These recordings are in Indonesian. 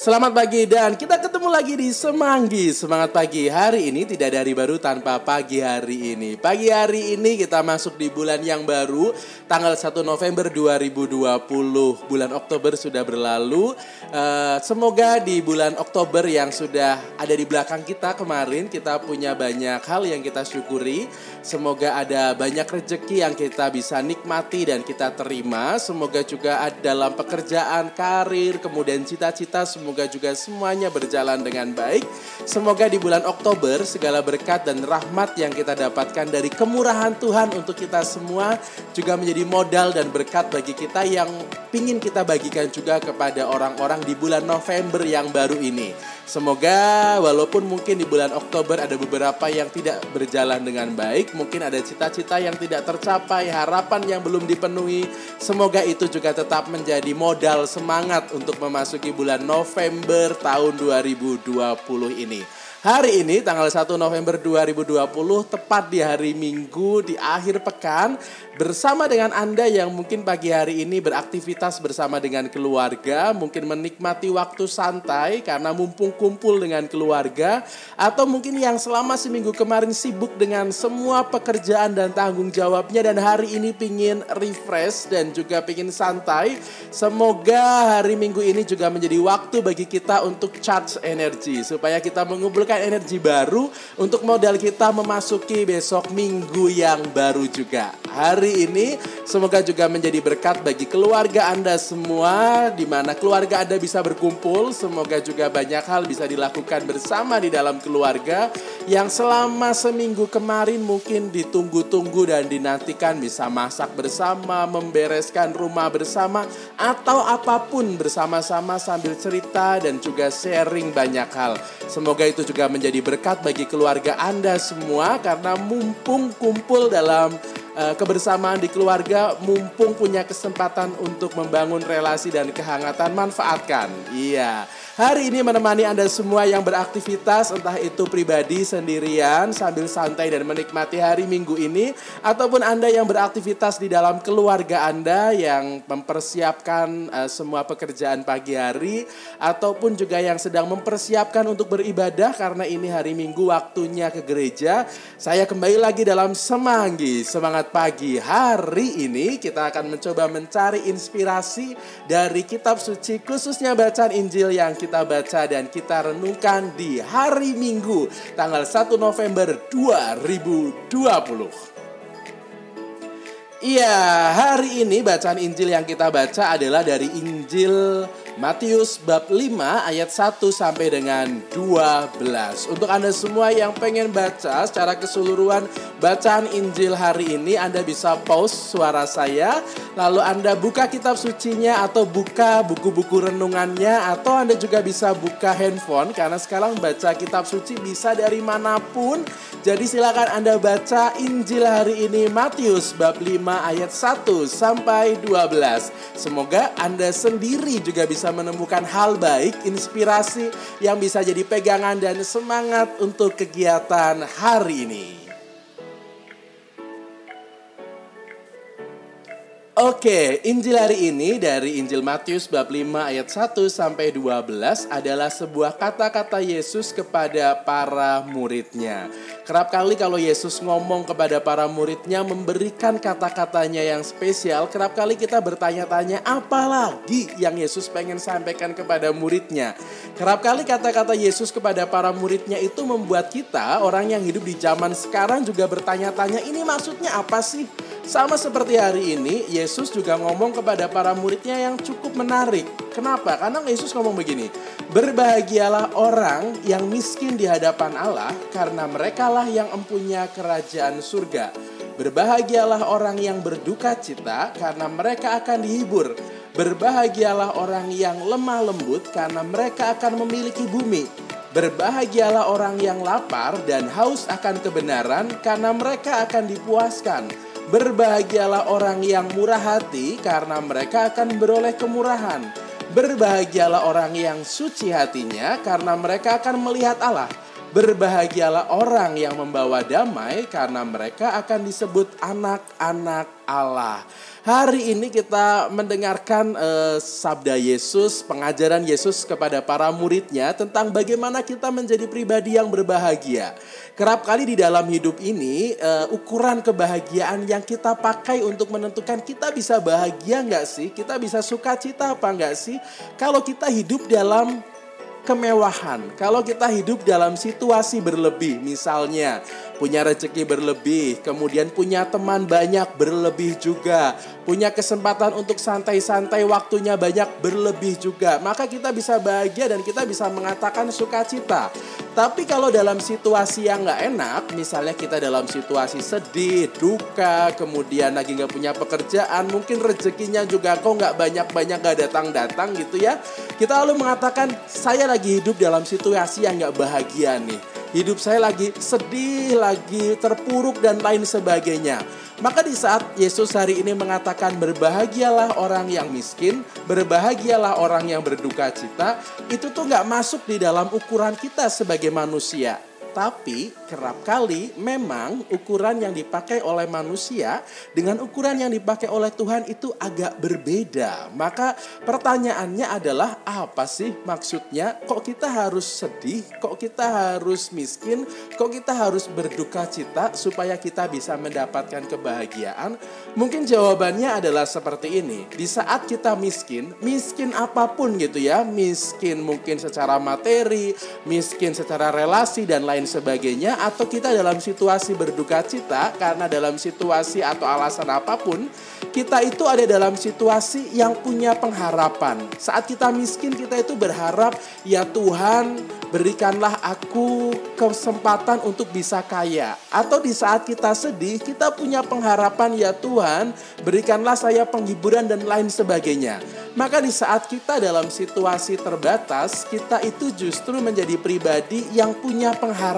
Selamat pagi dan kita ketemu lagi di Semanggi. Semangat pagi. Hari ini tidak dari baru tanpa pagi hari ini. Pagi hari ini kita masuk di bulan yang baru Tanggal 1 November 2020 Bulan Oktober sudah berlalu. Uh, Semoga di bulan Oktober yang sudah ada di belakang kita kemarin Kita punya banyak hal yang kita syukuri. Semoga ada banyak rejeki yang kita bisa nikmati dan kita terima. Semoga juga dalam pekerjaan, karir, kemudian cita-cita semua Semoga juga semuanya berjalan dengan baik. Semoga di bulan Oktober segala berkat dan rahmat yang kita dapatkan dari kemurahan Tuhan untuk kita semua juga menjadi modal dan berkat bagi kita yang ingin kita bagikan juga kepada orang-orang di bulan November yang baru ini. Semoga walaupun mungkin di bulan Oktober ada beberapa yang tidak berjalan dengan baik, mungkin ada cita-cita yang tidak tercapai, harapan yang belum dipenuhi. Semoga itu juga tetap menjadi modal semangat untuk memasuki bulan November tahun 2020 ini. Hari ini tanggal 1 November 2020 tepat di hari Minggu di akhir pekan bersama dengan Anda yang mungkin pagi hari ini beraktivitas bersama dengan keluarga, mungkin menikmati waktu santai karena mumpung kumpul dengan keluarga atau mungkin yang selama seminggu kemarin sibuk dengan semua pekerjaan dan tanggung jawabnya dan hari ini pingin refresh dan juga pingin santai. Semoga hari Minggu ini juga menjadi waktu bagi kita untuk charge energi supaya kita mengumpulkan energi baru untuk modal kita memasuki besok minggu yang baru juga. Hari ini semoga juga menjadi berkat bagi keluarga Anda semua di mana keluarga Anda bisa berkumpul. Semoga juga banyak hal bisa dilakukan bersama di dalam keluarga yang selama seminggu kemarin mungkin ditunggu-tunggu dan dinantikan bisa masak bersama, membereskan rumah bersama atau apa pun bersama-sama sambil cerita dan juga sharing banyak hal. Semoga itu juga menjadi berkat bagi keluarga Anda semua karena mumpung kumpul dalam uh, kebersamaan di keluarga, mumpung punya kesempatan untuk membangun relasi dan kehangatan, manfaatkan. Iya. Hari ini menemani Anda semua yang beraktivitas entah itu pribadi sendirian sambil santai dan menikmati hari Minggu ini ataupun Anda yang beraktivitas di dalam keluarga Anda yang mempersiapkan uh, semua pekerjaan pagi hari ataupun juga yang sedang mempersiapkan untuk beribadah karena ini hari Minggu waktunya ke gereja. Saya kembali lagi dalam semanggi, semangat pagi. Hari ini kita akan mencoba mencari inspirasi dari kitab suci khususnya bacaan Injil yang kita baca dan kita renungkan di hari Minggu tanggal 1 November 2020. Iya, hari ini bacaan Injil yang kita baca adalah dari Injil Matius bab 5 ayat 1 sampai dengan 12. Untuk Anda semua yang pengen baca secara keseluruhan bacaan Injil hari ini, Anda bisa pause suara saya, lalu Anda buka kitab sucinya atau buka buku-buku renungannya atau Anda juga bisa buka handphone karena sekarang baca kitab suci bisa dari mana pun. Jadi silakan Anda baca Injil hari ini Matius bab 5 ayat 1 sampai 12. Semoga Anda sendiri juga bisa menemukan hal baik, inspirasi yang bisa jadi pegangan dan semangat untuk kegiatan hari ini. Oke, Injil hari ini dari Injil Matius bab 5 ayat 1 sampai 12 adalah sebuah kata-kata Yesus kepada para muridnya. Kerap kali kalau Yesus ngomong kepada para muridnya memberikan kata-katanya yang spesial, kerap kali kita bertanya-tanya apa lagi yang Yesus pengen sampaikan kepada muridnya. Kerap kali kata-kata Yesus kepada para muridnya itu membuat kita, orang yang hidup di zaman sekarang juga bertanya-tanya ini maksudnya apa sih? Sama seperti hari ini, Yesus juga ngomong kepada para muridnya yang cukup menarik. Kenapa? Karena Yesus ngomong begini, Berbahagialah orang yang miskin di hadapan Allah, karena merekalah yang empunya kerajaan surga. Berbahagialah orang yang berduka cita, karena mereka akan dihibur. Berbahagialah orang yang lemah lembut, karena mereka akan memiliki bumi. Berbahagialah orang yang lapar dan haus akan kebenaran, karena mereka akan dipuaskan. Berbahagialah orang yang murah hati karena mereka akan beroleh kemurahan. Berbahagialah orang yang suci hatinya karena mereka akan melihat Allah. Berbahagialah orang yang membawa damai karena mereka akan disebut anak-anak Allah. Hari ini kita mendengarkan uh, sabda Yesus, pengajaran Yesus kepada para muridnya tentang bagaimana kita menjadi pribadi yang berbahagia. Kerap kali di dalam hidup ini uh, ukuran kebahagiaan yang kita pakai untuk menentukan kita bisa bahagia nggak sih, kita bisa sukacita apa nggak sih, kalau kita hidup dalam kemewahan. Kalau kita hidup dalam situasi berlebih, misalnya punya rezeki berlebih, kemudian punya teman banyak berlebih juga, punya kesempatan untuk santai-santai waktunya banyak berlebih juga, maka kita bisa bahagia dan kita bisa mengatakan sukacita. Tapi kalau dalam situasi yang nggak enak, misalnya kita dalam situasi sedih, duka, kemudian lagi nggak punya pekerjaan, mungkin rezekinya juga kok nggak banyak-banyak nggak datang-datang gitu ya, kita lalu mengatakan saya lagi hidup dalam situasi yang nggak bahagia nih hidup saya lagi sedih, lagi terpuruk dan lain sebagainya. Maka di saat Yesus hari ini mengatakan berbahagialah orang yang miskin, berbahagialah orang yang berduka cita, itu tuh nggak masuk di dalam ukuran kita sebagai manusia. Tapi kerap kali memang ukuran yang dipakai oleh manusia dengan ukuran yang dipakai oleh Tuhan itu agak berbeda. Maka pertanyaannya adalah apa sih maksudnya? Kok kita harus sedih? Kok kita harus miskin? Kok kita harus berduka cita supaya kita bisa mendapatkan kebahagiaan? Mungkin jawabannya adalah seperti ini. Di saat kita miskin, miskin apa pun gitu ya, miskin mungkin secara materi, miskin secara relasi dan lain lain sebagainya atau kita dalam situasi berduka cita karena dalam situasi atau alasan apa pun kita itu ada dalam situasi yang punya pengharapan. Saat kita miskin kita itu berharap ya Tuhan berikanlah aku kesempatan untuk bisa kaya. Atau di saat kita sedih kita punya pengharapan ya Tuhan berikanlah saya penghiburan dan lain sebagainya. Maka di saat kita dalam situasi terbatas, kita itu justru menjadi pribadi yang punya pengharapan.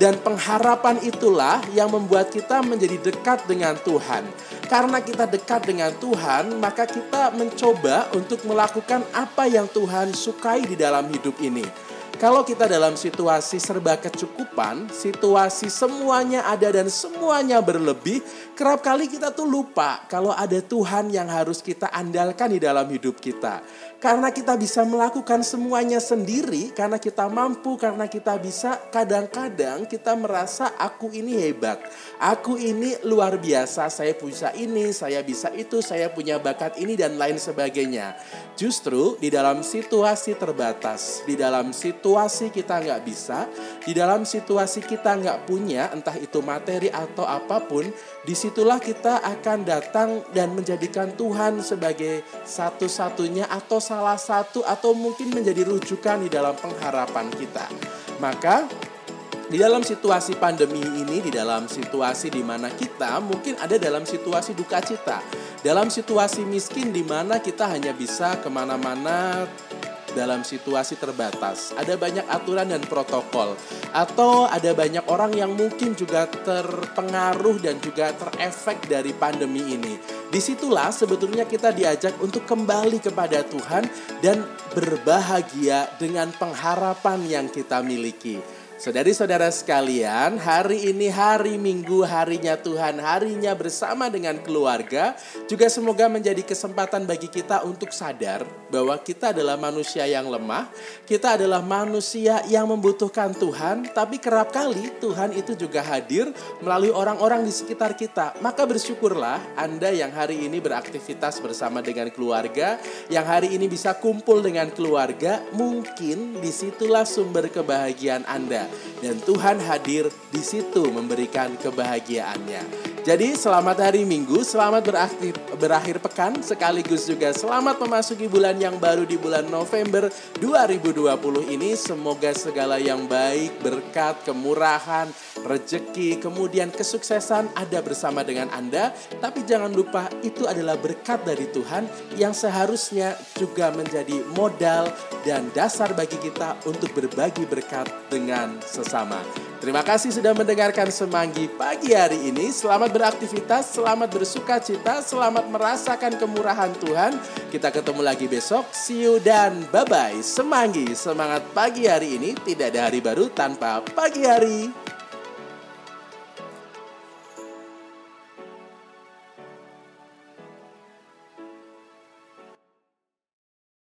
Dan pengharapan itulah yang membuat kita menjadi dekat dengan Tuhan. Karena kita dekat dengan Tuhan, maka kita mencoba untuk melakukan apa yang Tuhan sukai di dalam hidup ini. Kalau kita dalam situasi serba kecukupan, situasi semuanya ada dan semuanya berlebih, kerap kali kita tuh lupa kalau ada Tuhan yang harus kita andalkan di dalam hidup kita. Karena kita bisa melakukan semuanya sendiri, karena kita mampu, karena kita bisa, kadang-kadang kita merasa aku ini hebat. Aku ini luar biasa, saya bisa ini, saya bisa itu, saya punya bakat ini dan lain sebagainya. Justru di dalam situasi terbatas, di dalam situasi kita nggak bisa, di dalam situasi kita nggak punya, entah itu materi atau apa pun, di situlah kita akan datang dan menjadikan Tuhan sebagai satu-satunya atau salah satu atau mungkin menjadi rujukan di dalam pengharapan kita. Maka di dalam situasi pandemi ini, di dalam situasi di mana kita mungkin ada dalam situasi duka cita, dalam situasi miskin di mana kita hanya bisa ke mana-mana dalam situasi terbatas. Ada banyak aturan dan protokol, atau ada banyak orang yang mungkin juga terpengaruh dan juga terefek dari pandemi ini. Di situlah sebetulnya kita diajak untuk kembali kepada Tuhan dan berbahagia dengan pengharapan yang kita miliki. Saudari-saudara sekalian, hari ini hari Minggu, harinya Tuhan, harinya bersama dengan keluarga, juga semoga menjadi kesempatan bagi kita untuk sadar bahwa kita adalah manusia yang lemah, kita adalah manusia yang membutuhkan Tuhan, tapi kerap kali Tuhan itu juga hadir melalui orang-orang di sekitar kita. Maka bersyukurlah Anda yang hari ini beraktivitas bersama dengan keluarga, yang hari ini bisa kumpul dengan keluarga, mungkin di situlah sumber kebahagiaan Anda dan Tuhan hadir di situ memberikan kebahagiaannya. Jadi selamat hari Minggu, selamat beraktif, berakhir pekan, sekaligus juga selamat memasuki bulan yang baru di bulan November 2020 ini. Semoga segala yang baik, berkat, kemurahan, rejeki, kemudian kesuksesan ada bersama dengan Anda. Tapi jangan lupa itu adalah berkat dari Tuhan yang seharusnya juga menjadi modal dan dasar bagi kita untuk berbagi berkat dengan sesama. Terima kasih sudah mendengarkan Semanggi pagi hari ini. Selamat beraktivitas, selamat bersuka cita, selamat merasakan kemurahan Tuhan. Kita ketemu lagi besok. See you dan bye-bye. Semanggi, semangat pagi hari ini. Tidak ada hari baru tanpa pagi hari.